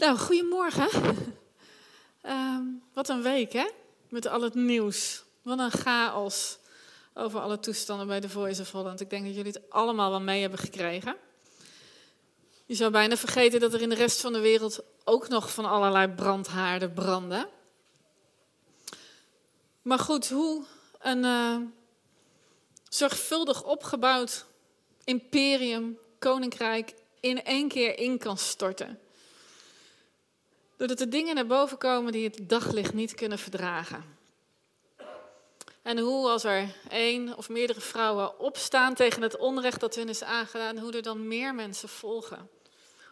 Nou, goedemorgen. Ehm, wat een week, hè? Met al het nieuws. Wat een chaos over alle toestanden bij de Voice of Holland. Ik denk dat jullie het allemaal wel mee hebben gekregen. Je zou bijna vergeten dat er in de rest van de wereld ook nog van allerlei brandhaarden branden. Maar goed, hoe een eh, zorgvuldig opgebouwd imperium, koninkrijk in één keer in kan storten. Doordat er dingen naar boven komen die het daglicht niet kunnen verdragen. En hoe als er één of meerdere vrouwen opstaan tegen het onrecht dat hun is aangedaan, hoe er dan meer mensen volgen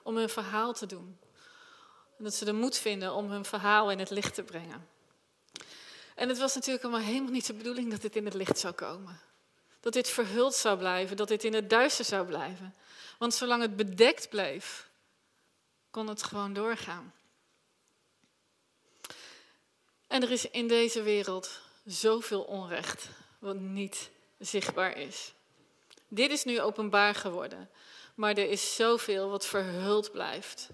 om hun verhaal te doen. En dat ze de moed vinden om hun verhaal in het licht te brengen. En het was natuurlijk allemaal helemaal niet de bedoeling dat dit in het licht zou komen. Dat dit verhuld zou blijven, dat dit in het duister zou blijven. Want zolang het bedekt bleef, kon het gewoon doorgaan. En er is in deze wereld zoveel onrecht wat niet zichtbaar is. Dit is nu openbaar geworden, maar er is zoveel wat verhuld blijft,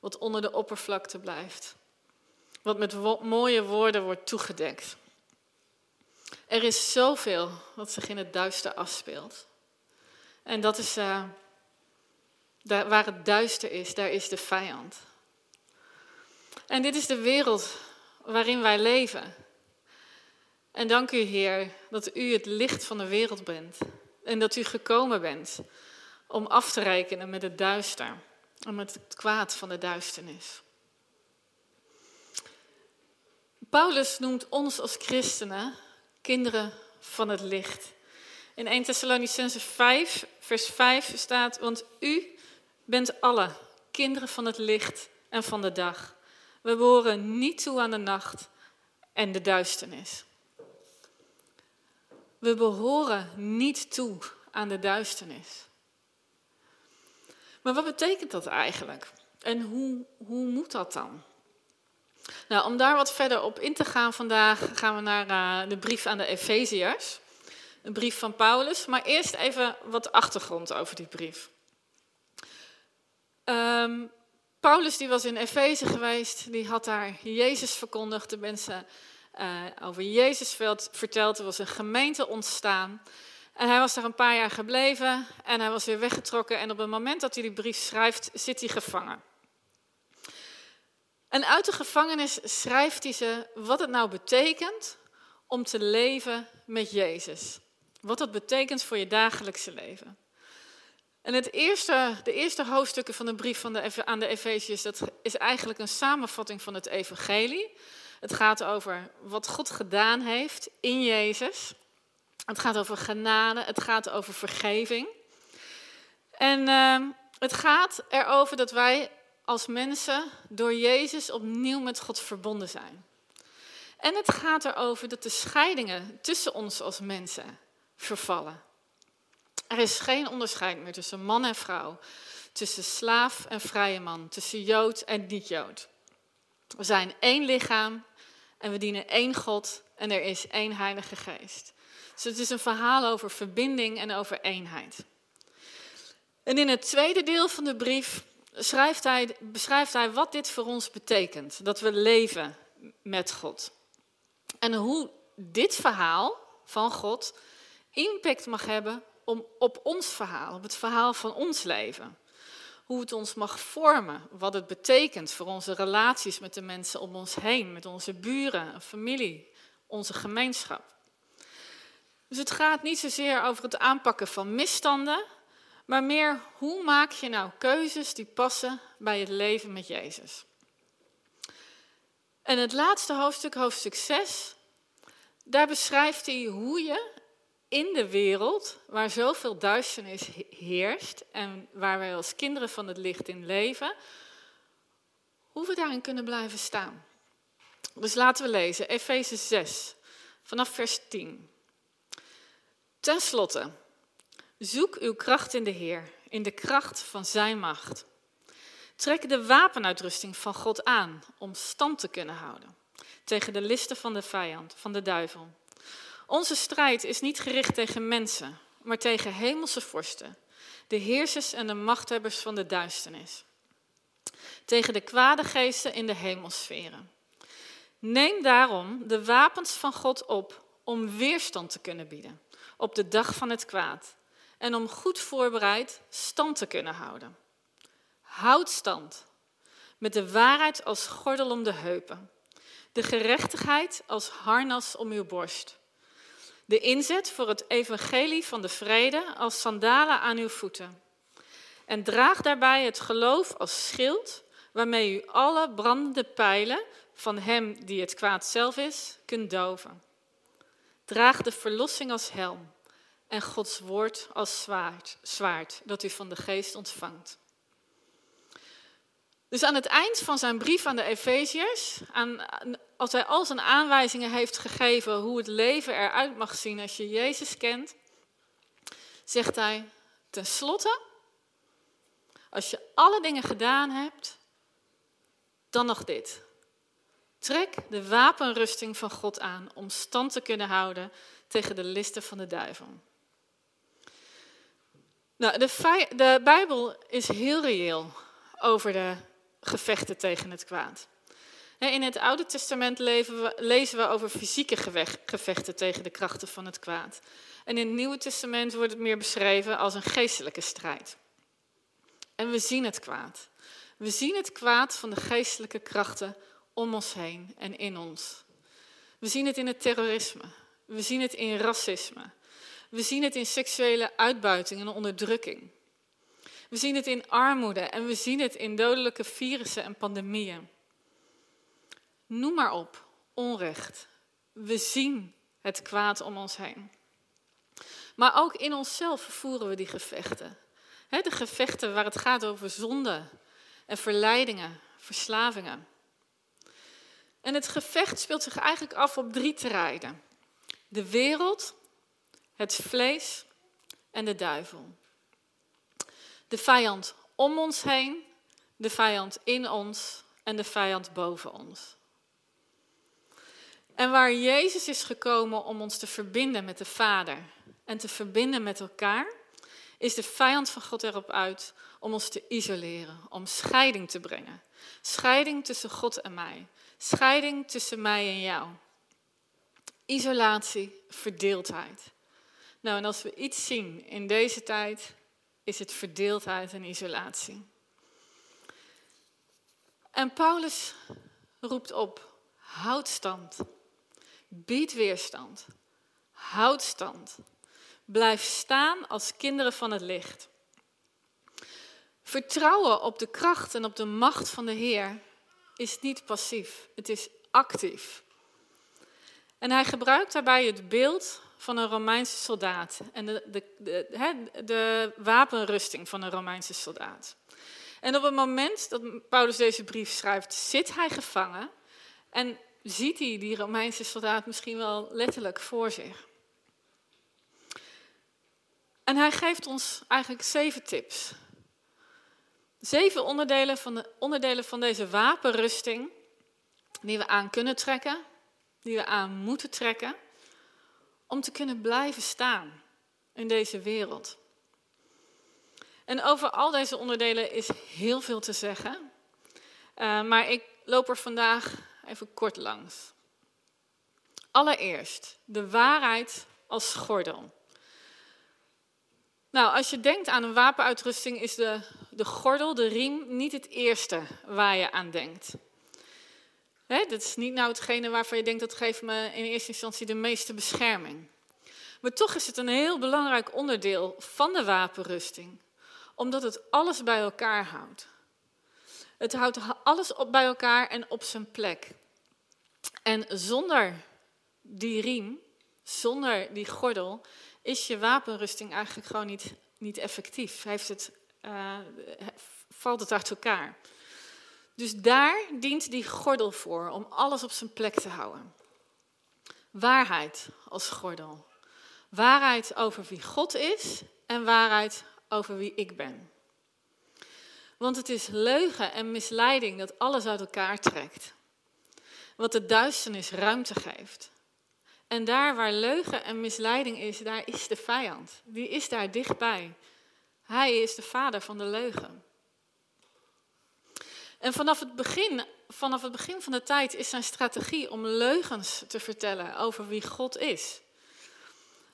wat onder de oppervlakte blijft, wat met mooie woorden wordt toegedekt. Er is zoveel wat zich in het duister afspeelt. En dat is uh, daar, waar het duister is, daar is de vijand. En dit is de wereld waarin wij leven. En dank u, Heer, dat u het licht van de wereld bent. En dat u gekomen bent om af te rekenen met het duister. En met het kwaad van de duisternis. Paulus noemt ons als christenen kinderen van het licht. In 1 Thessalonicense 5, vers 5 staat, want u bent alle kinderen van het licht en van de dag. We behoren niet toe aan de nacht en de duisternis. We behoren niet toe aan de duisternis. Maar wat betekent dat eigenlijk? En hoe, hoe moet dat dan? Nou, om daar wat verder op in te gaan vandaag gaan we naar uh, de brief aan de Efeziërs. Een brief van Paulus, maar eerst even wat achtergrond over die brief. Um, Paulus die was in Efeze geweest, die had daar Jezus verkondigd, de mensen uh, over Jezus verteld. Er was een gemeente ontstaan. En hij was daar een paar jaar gebleven en hij was weer weggetrokken. En op het moment dat hij die brief schrijft, zit hij gevangen. En uit de gevangenis schrijft hij ze wat het nou betekent om te leven met Jezus. Wat dat betekent voor je dagelijkse leven. En het eerste, de eerste hoofdstukken van de brief de, aan de Efeziërs, dat is eigenlijk een samenvatting van het evangelie. Het gaat over wat God gedaan heeft in Jezus. Het gaat over genade, het gaat over vergeving. En uh, het gaat erover dat wij als mensen door Jezus opnieuw met God verbonden zijn. En het gaat erover dat de scheidingen tussen ons als mensen vervallen. Er is geen onderscheid meer tussen man en vrouw, tussen slaaf en vrije man, tussen Jood en niet-Jood. We zijn één lichaam en we dienen één God en er is één Heilige Geest. Dus het is een verhaal over verbinding en over eenheid. En in het tweede deel van de brief schrijft hij, beschrijft hij wat dit voor ons betekent: dat we leven met God. En hoe dit verhaal van God impact mag hebben om, op ons verhaal, op het verhaal van ons leven. Hoe het ons mag vormen, wat het betekent voor onze relaties met de mensen om ons heen, met onze buren, familie, onze gemeenschap. Dus het gaat niet zozeer over het aanpakken van misstanden, maar meer hoe maak je nou keuzes die passen bij het leven met Jezus. En het laatste hoofdstuk, hoofdstuk 6, daar beschrijft hij hoe je in de wereld waar zoveel duisternis heerst en waar wij als kinderen van het licht in leven, hoe we daarin kunnen blijven staan. Dus laten we lezen, Efeze 6, vanaf vers 10. Ten slotte, zoek uw kracht in de Heer, in de kracht van Zijn macht. Trek de wapenuitrusting van God aan om stand te kunnen houden tegen de listen van de vijand, van de duivel. Onze strijd is niet gericht tegen mensen, maar tegen hemelse vorsten, de heersers en de machthebbers van de duisternis. tegen de kwade geesten in de hemelsferen. Neem daarom de wapens van God op om weerstand te kunnen bieden op de dag van het kwaad en om goed voorbereid stand te kunnen houden. Houd stand met de waarheid als gordel om de heupen, de gerechtigheid als harnas om uw borst, de inzet voor het evangelie van de vrede als sandalen aan uw voeten. En draag daarbij het geloof als schild, waarmee u alle brandende pijlen van hem die het kwaad zelf is, kunt doven. Draag de verlossing als helm en Gods woord als zwaard, zwaard dat u van de geest ontvangt. Dus aan het eind van zijn brief aan de Efeziërs, als hij al zijn aanwijzingen heeft gegeven hoe het leven eruit mag zien als je Jezus kent, zegt hij tenslotte, als je alle dingen gedaan hebt, dan nog dit. Trek de wapenrusting van God aan om stand te kunnen houden tegen de listen van de duivel. Nou, de, de Bijbel is heel reëel over de gevechten tegen het kwaad. In het Oude Testament lezen we over fysieke gevechten tegen de krachten van het kwaad. En in het Nieuwe Testament wordt het meer beschreven als een geestelijke strijd. En we zien het kwaad. We zien het kwaad van de geestelijke krachten om ons heen en in ons. We zien het in het terrorisme. We zien het in racisme. We zien het in seksuele uitbuiting en onderdrukking. We zien het in armoede en we zien het in dodelijke virussen en pandemieën. Noem maar op, onrecht. We zien het kwaad om ons heen. Maar ook in onszelf voeren we die gevechten. de gevechten waar het gaat over zonde en verleidingen, verslavingen. En het gevecht speelt zich eigenlijk af op drie terreinen: de wereld, het vlees en de duivel. De vijand om ons heen, de vijand in ons en de vijand boven ons. En waar Jezus is gekomen om ons te verbinden met de Vader en te verbinden met elkaar, is de vijand van God erop uit om ons te isoleren, om scheiding te brengen. Scheiding tussen God en mij, scheiding tussen mij en jou. Isolatie, verdeeldheid. Nou, en als we iets zien in deze tijd, is het verdeeldheid en isolatie. En Paulus roept op: houd stand. Bied weerstand. Houd stand. Blijf staan als kinderen van het licht. Vertrouwen op de kracht en op de macht van de Heer is niet passief, het is actief. En hij gebruikt daarbij het beeld van een Romeinse soldaat en de, de, de, wapenrusting van een Romeinse soldaat. En op het moment dat Paulus deze brief schrijft, zit hij gevangen en ziet hij die Romeinse soldaat misschien wel letterlijk voor zich. En hij geeft ons eigenlijk zeven tips. Zeven onderdelen van, de, onderdelen van deze wapenrusting die we aan kunnen trekken, die we aan moeten trekken om te kunnen blijven staan in deze wereld. En over al deze onderdelen is heel veel te zeggen, uh, maar ik loop er vandaag even kort langs. Allereerst de waarheid als gordel. Nou, als je denkt aan een wapenuitrusting, is de, de gordel, de riem, niet het eerste waar je aan denkt. Hè, dat is niet nou hetgene waarvan je denkt dat geeft me in eerste instantie de meeste bescherming. Maar toch is het een heel belangrijk onderdeel van de wapenrusting, omdat het alles bij elkaar houdt. Het houdt alles op bij elkaar en op zijn plek. En zonder die riem, zonder die gordel, is je wapenrusting eigenlijk gewoon niet, niet effectief. Heeft het, uh, valt het uit elkaar. Dus daar dient die gordel voor, om alles op zijn plek te houden. Waarheid als gordel. Waarheid over wie God is en waarheid over wie ik ben. Want het is leugen en misleiding dat alles uit elkaar trekt. Wat de duisternis ruimte geeft. En daar waar leugen en misleiding is, daar is de vijand. Die is daar dichtbij. Hij is de vader van de leugen. En vanaf het, begin, vanaf het begin van de tijd is zijn strategie om leugens te vertellen over wie God is.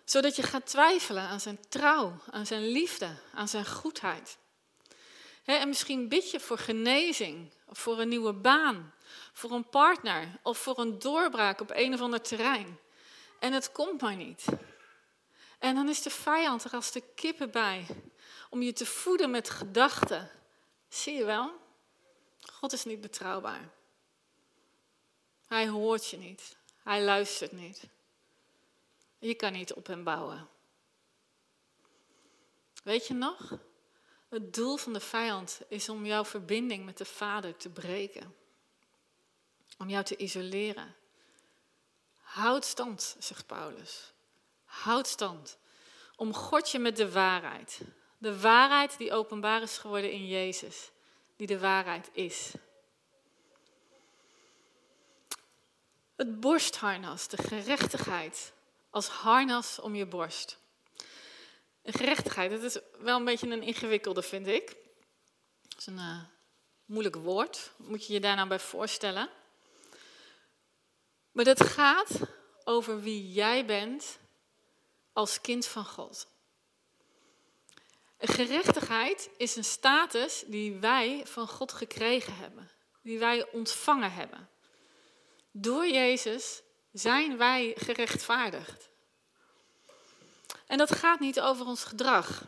Zodat je gaat twijfelen aan zijn trouw, aan zijn liefde, aan zijn goedheid. en misschien bid je voor genezing, of voor een nieuwe baan, voor een partner of voor een doorbraak op een of ander terrein. En het komt maar niet. En dan is de vijand er als de kippen bij om je te voeden met gedachten. Zie je wel? God is niet betrouwbaar. Hij hoort je niet. Hij luistert niet. Je kan niet op hem bouwen. Weet je nog? Het doel van de vijand is om jouw verbinding met de Vader te breken. Om jou te isoleren. Houd stand, zegt Paulus. Houd stand. God je met de waarheid. De waarheid die openbaar is geworden in Jezus. Die de waarheid is. Het borstharnas, de gerechtigheid als harnas om je borst. Gerechtigheid, dat is wel een beetje een ingewikkelde, vind ik. Dat is een uh, moeilijk woord, moet je je daar nou bij voorstellen. Maar dat gaat over wie jij bent als kind van God. Gerechtigheid is een status die wij van God gekregen hebben, die wij ontvangen hebben. Door Jezus zijn wij gerechtvaardigd. En dat gaat niet over ons gedrag.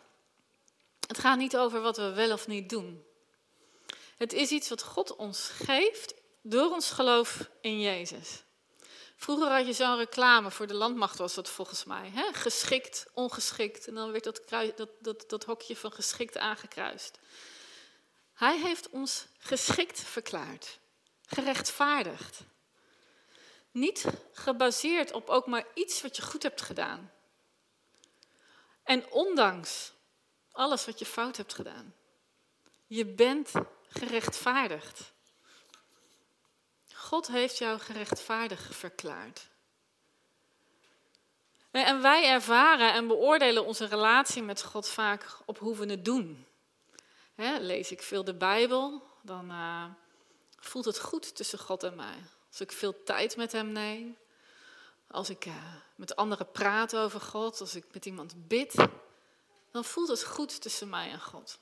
Het gaat niet over wat we wel of niet doen. Het is iets wat God ons geeft door ons geloof in Jezus. Vroeger had je zo'n reclame, voor de landmacht was dat volgens mij. Hè? Geschikt, ongeschikt. En dan werd dat, dat, dat, dat hokje van geschikt aangekruist. Hij heeft ons geschikt verklaard, gerechtvaardigd. Niet gebaseerd op ook maar iets wat je goed hebt gedaan. En ondanks alles wat je fout hebt gedaan. Je bent gerechtvaardigd. God heeft jou gerechtvaardig verklaard. En wij ervaren en beoordelen onze relatie met God vaak op hoe we het doen. lees ik veel de Bijbel, dan uh, voelt het goed tussen God en mij. Als ik veel tijd met Hem neem, als ik uh, met anderen praat over God, als ik met iemand bid, dan voelt het goed tussen mij en God.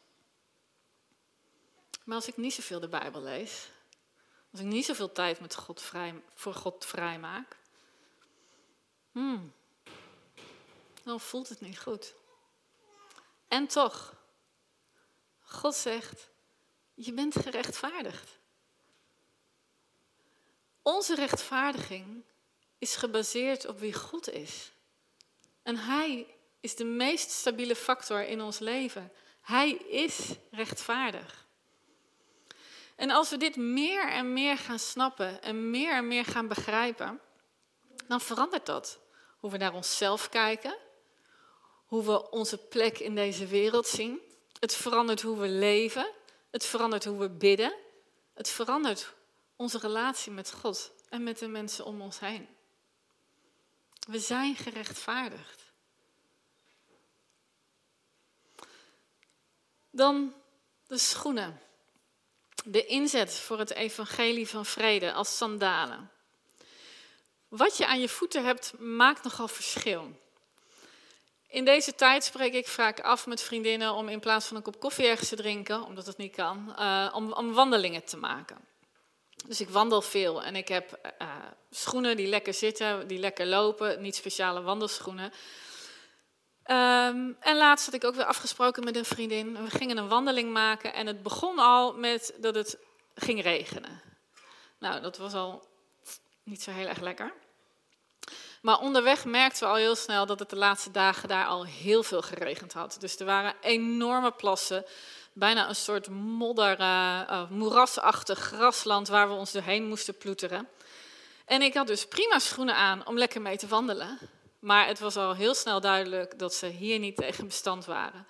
Maar als ik niet zoveel de Bijbel lees, als ik niet zoveel tijd met God vrij, voor God vrijmaak, hmm, dan voelt het niet goed. En toch, God zegt, je bent gerechtvaardigd. Onze rechtvaardiging is gebaseerd op wie God is. En Hij is de meest stabiele factor in ons leven. Hij is rechtvaardig. En als we dit meer en meer gaan snappen en meer en meer gaan begrijpen, dan verandert dat. Hoe we naar onszelf kijken, hoe we onze plek in deze wereld zien. Het verandert hoe we leven, het verandert hoe we bidden, het verandert onze relatie met God en met de mensen om ons heen. We zijn gerechtvaardigd. Dan de schoenen de inzet voor het evangelie van vrede als sandalen. Wat je aan je voeten hebt, maakt nogal verschil. In deze tijd spreek ik vaak af met vriendinnen om in plaats van een kop koffie ergens te drinken, omdat het niet kan, uh, om, om, wandelingen te maken. Dus ik wandel veel en ik heb uh, schoenen die lekker zitten, die lekker lopen, niet speciale wandelschoenen. Um, en laatst had ik ook weer afgesproken met een vriendin. We gingen een wandeling maken en het begon al met dat het ging regenen. Nou, dat was al niet zo heel erg lekker. Maar onderweg merkten we al heel snel dat het de laatste dagen daar al heel veel geregend had. Dus er waren enorme plassen, bijna een soort modder, uh, moerasachtig grasland waar we ons doorheen moesten ploeteren. En ik had dus prima schoenen aan om lekker mee te wandelen. Maar het was al heel snel duidelijk dat ze hier niet tegen bestand waren.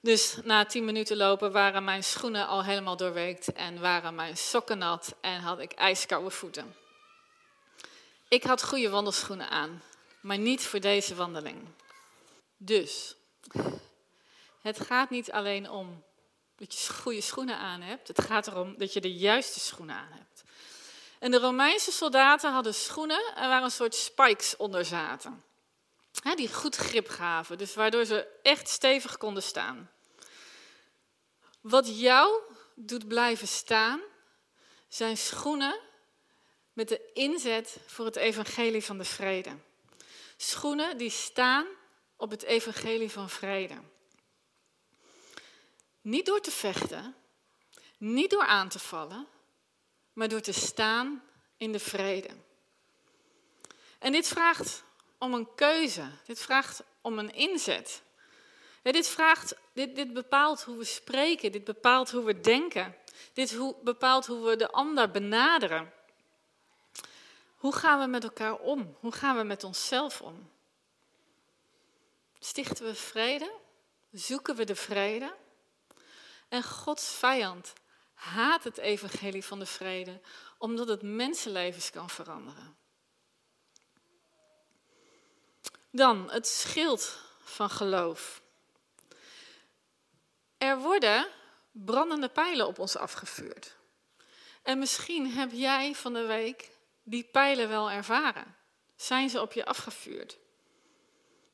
Dus na tien minuten lopen waren mijn schoenen al helemaal doorweekt en waren mijn sokken nat en had ik ijskoude voeten. Ik had goede wandelschoenen aan, maar niet voor deze wandeling. Dus, het gaat niet alleen om dat je goede schoenen aan hebt. Het gaat erom dat je de juiste schoenen aan hebt. En de Romeinse soldaten hadden schoenen en waar een soort spikes onder zaten. die goed grip gaven, dus waardoor ze echt stevig konden staan. Wat jou doet blijven staan, zijn schoenen met de inzet voor het evangelie van de vrede. Schoenen die staan op het evangelie van vrede. Niet door te vechten, niet door aan te vallen, maar door te staan in de vrede. En dit vraagt om een keuze, dit vraagt om een inzet. dit, vraagt, dit, dit bepaalt hoe we spreken, dit bepaalt hoe we denken, dit hoe, bepaalt hoe we de ander benaderen. Hoe gaan we met elkaar om? Hoe gaan we met onszelf om? Stichten we vrede? Zoeken we de vrede? En Gods vijand haat het evangelie van de vrede, omdat het mensenlevens kan veranderen. Dan het schild van geloof. Er worden brandende pijlen op ons afgevuurd. En misschien heb jij van de week die pijlen wel ervaren. Zijn ze op je afgevuurd?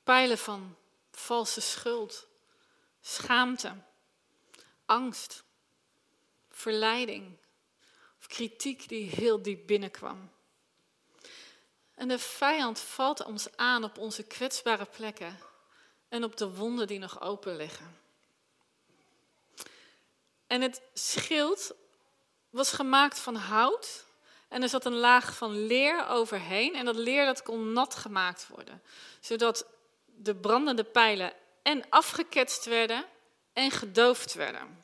Pijlen van valse schuld, schaamte, angst, verleiding of kritiek die heel diep binnenkwam. En de vijand valt ons aan op onze kwetsbare plekken en op de wonden die nog open liggen. En het schild was gemaakt van hout en er zat een laag van leer overheen en dat leer dat kon nat gemaakt worden, zodat de brandende pijlen en afgeketst werden en gedoofd werden.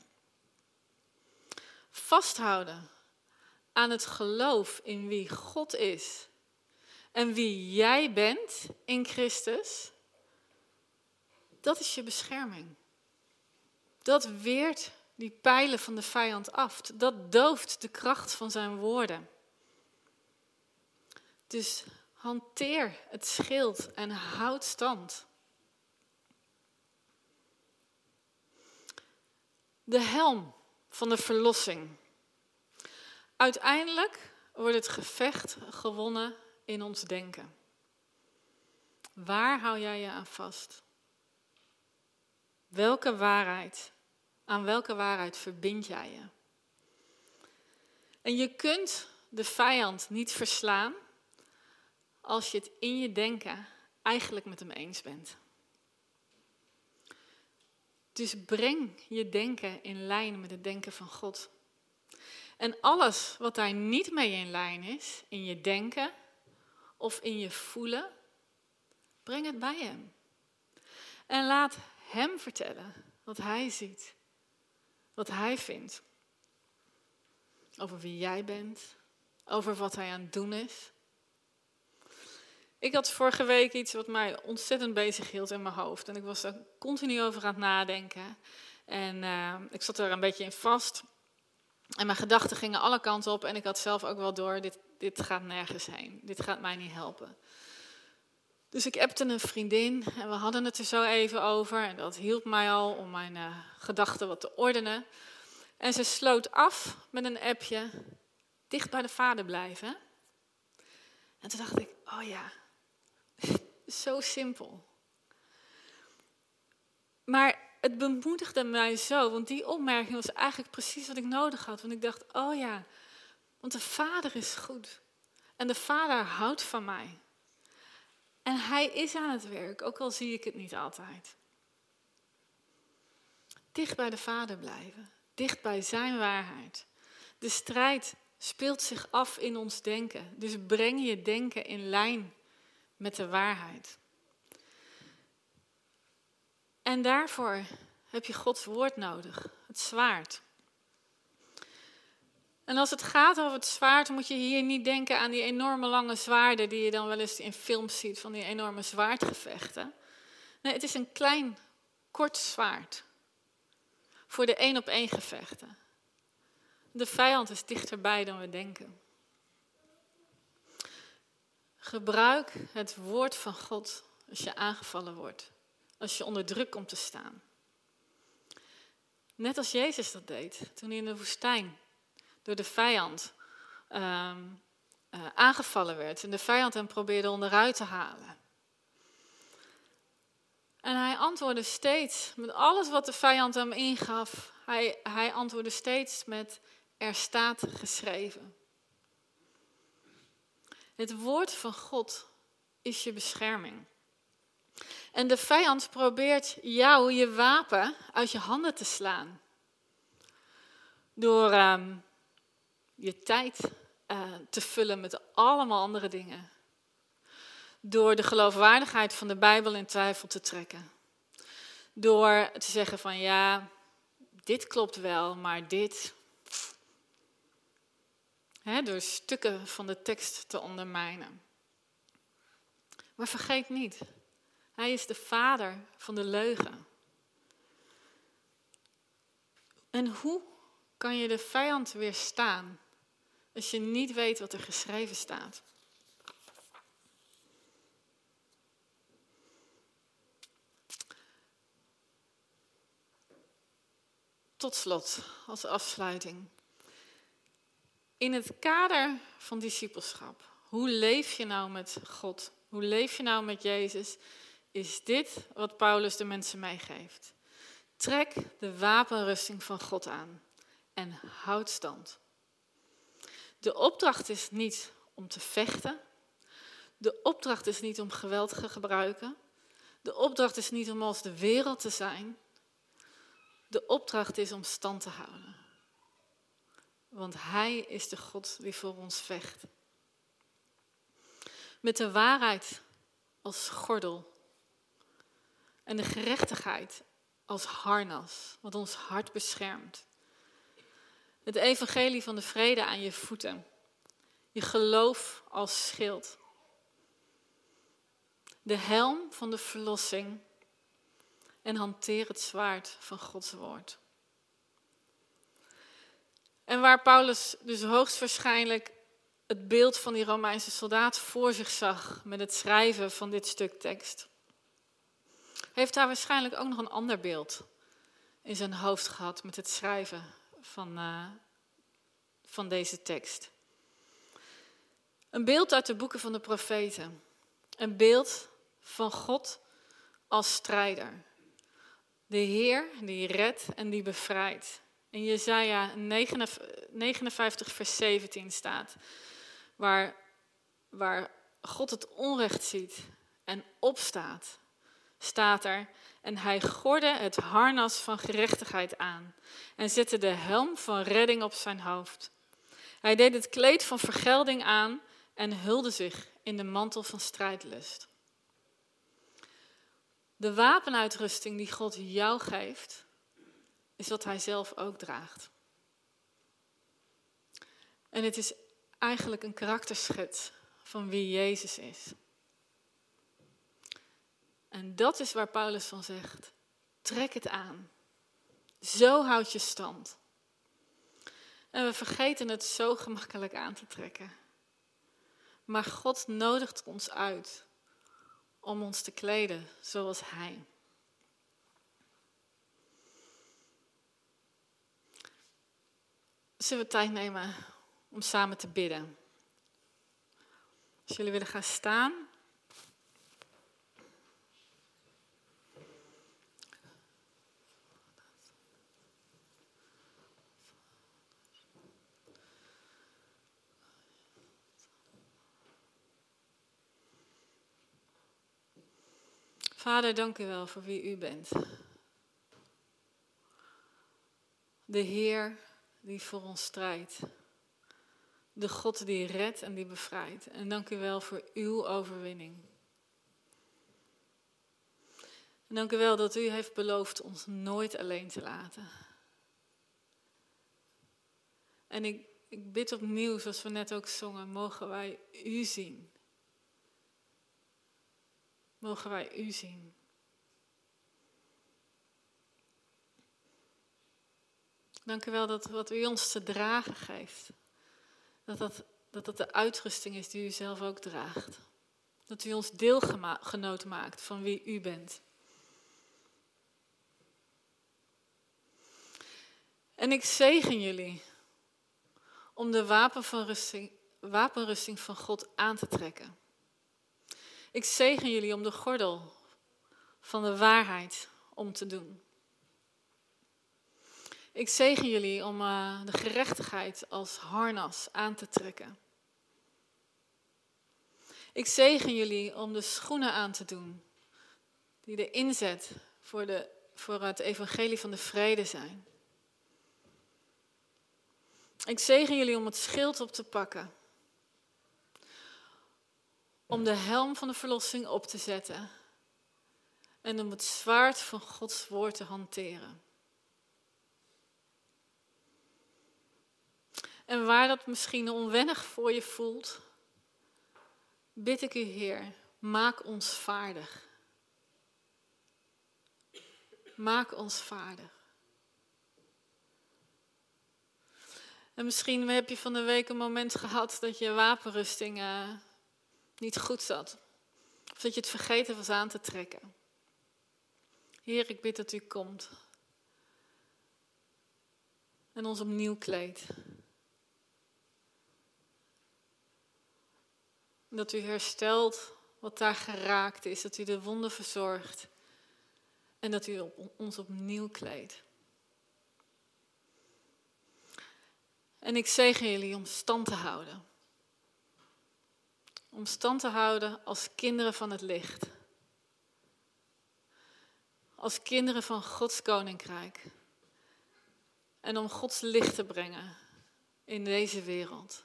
Vasthouden aan het geloof in wie God is en wie jij bent in Christus, dat is je bescherming. Dat weert die pijlen van de vijand af. Dat dooft de kracht van zijn woorden. Dus hanteer het schild en houd stand. De helm van de verlossing. Uiteindelijk wordt het gevecht gewonnen in ons denken. Waar hou jij je aan vast? Welke waarheid, aan welke waarheid verbind jij je? En je kunt de vijand niet verslaan als je het in je denken eigenlijk met hem eens bent. Dus breng je denken in lijn met het denken van God. En alles wat daar niet mee in lijn is, in je denken of in je voelen, breng het bij Hem. En laat Hem vertellen wat Hij ziet, wat Hij vindt. Over wie jij bent, over wat Hij aan het doen is. Ik had vorige week iets wat mij ontzettend bezig hield in mijn hoofd. En ik was er continu over aan het nadenken. En uh, ik zat er een beetje in vast. En mijn gedachten gingen alle kanten op. En ik had zelf ook wel door, dit, dit gaat nergens heen. Dit gaat mij niet helpen. Dus ik appte een vriendin en we hadden het er zo even over. En dat hielp mij al om mijn uh, gedachten wat te ordenen. En ze sloot af met een appje, dicht bij de vader blijven. En toen dacht ik, oh ja, zo simpel. Maar het bemoedigde mij zo, want die opmerking was eigenlijk precies wat ik nodig had. Want ik dacht, oh ja, want de Vader is goed. En de Vader houdt van mij. En Hij is aan het werk, ook al zie ik het niet altijd. Dicht bij de Vader blijven, dicht bij Zijn waarheid. De strijd speelt zich af in ons denken. Dus breng je denken in lijn met de waarheid. En daarvoor heb je Gods woord nodig, het zwaard. En als het gaat over het zwaard, moet je hier niet denken aan die enorme lange zwaarden die je dan wel eens in films ziet, van die enorme zwaardgevechten. Nee, het is een klein, kort zwaard. Voor de één op één gevechten. De vijand is dichterbij dan we denken. Gebruik het woord van God als je aangevallen wordt, als je onder druk komt te staan. Net als Jezus dat deed toen hij in de woestijn door de vijand ehm, eh, aangevallen werd en de vijand hem probeerde onderuit te halen. En hij antwoordde steeds met alles wat de vijand hem ingaf. Hij, hij antwoordde steeds met er staat geschreven. Het woord van God is je bescherming. En de vijand probeert jou je wapen uit je handen te slaan. Door ehm, je tijd uh, te vullen met allemaal andere dingen. Door de geloofwaardigheid van de Bijbel in twijfel te trekken. Door te zeggen van ja, dit klopt wel, maar dit. Door stukken van de tekst te ondermijnen. Maar vergeet niet, hij is de vader van de leugen. En hoe kan je de vijand weerstaan als je niet weet wat er geschreven staat? Tot slot, als afsluiting. In het kader van discipelschap, hoe leef je nou met God? Hoe leef je nou met Jezus? Is dit wat Paulus de mensen meegeeft? Trek de wapenrusting van God aan en houd stand. De opdracht is niet om te vechten. De opdracht is niet om geweld te gebruiken. De opdracht is niet om als de wereld te zijn. De opdracht is om stand te houden. Want Hij is de God die voor ons vecht. Met de waarheid als gordel. En de gerechtigheid als harnas, wat ons hart beschermt. Het evangelie van de vrede aan je voeten. Je geloof als schild. De helm van de verlossing. En hanteer het zwaard van Gods woord. En waar Paulus dus hoogstwaarschijnlijk het beeld van die Romeinse soldaat voor zich zag met het schrijven van dit stuk tekst, heeft hij waarschijnlijk ook nog een ander beeld in zijn hoofd gehad met het schrijven van, uh, van deze tekst. Een beeld uit de boeken van de profeten. Een beeld van God als strijder. De Heer die redt en die bevrijdt. In Jezaja 59 vers 17 staat, waar, waar God het onrecht ziet en opstaat, staat er, en hij gorde het harnas van gerechtigheid aan en zette de helm van redding op zijn hoofd. Hij deed het kleed van vergelding aan en hulde zich in de mantel van strijdlust. De wapenuitrusting die God jou geeft, is wat hij zelf ook draagt. En het is eigenlijk een karakterschets van wie Jezus is. En dat is waar Paulus van zegt: trek het aan. Zo houd je stand. En we vergeten het zo gemakkelijk aan te trekken. Maar God nodigt ons uit om ons te kleden zoals Hij. Zullen we tijd nemen om samen te bidden? Als jullie willen gaan staan. Vader, dank u wel voor wie u bent. De Heer die voor ons strijdt. De God die redt en die bevrijdt. En dank u wel voor uw overwinning. Dank u wel dat u heeft beloofd ons nooit alleen te laten. En ik, ik bid opnieuw, zoals we net ook zongen, mogen wij u zien. Mogen wij u zien. Dank u wel dat wat u ons te dragen geeft, dat dat, dat dat de uitrusting is die u zelf ook draagt. Dat u ons deelgenoot maakt van wie u bent. En ik zegen jullie om de wapenrusting, wapenrusting van God aan te trekken. Ik zegen jullie om de gordel van de waarheid om te doen. Ik zegen jullie om uh, de gerechtigheid als harnas aan te trekken. Ik zegen jullie om de schoenen aan te doen die de inzet voor, de, voor het evangelie van de vrede zijn. Ik zegen jullie om het schild op te pakken. Om de helm van de verlossing op te zetten. En om het zwaard van Gods woord te hanteren. En waar dat misschien onwennig voor je voelt, bid ik u, Heer, maak ons vaardig. Maak ons vaardig. En misschien heb je van de week een moment gehad dat je wapenrusting uh, niet goed zat. Of dat je het vergeten was aan te trekken. Heer, ik bid dat u komt. En ons opnieuw kleedt. Dat u herstelt wat daar geraakt is. Dat u de wonden verzorgt. En dat u ons opnieuw kleedt. En ik zegen jullie om stand te houden. Om stand te houden als kinderen van het licht. Als kinderen van Gods koninkrijk. En om Gods licht te brengen in deze wereld.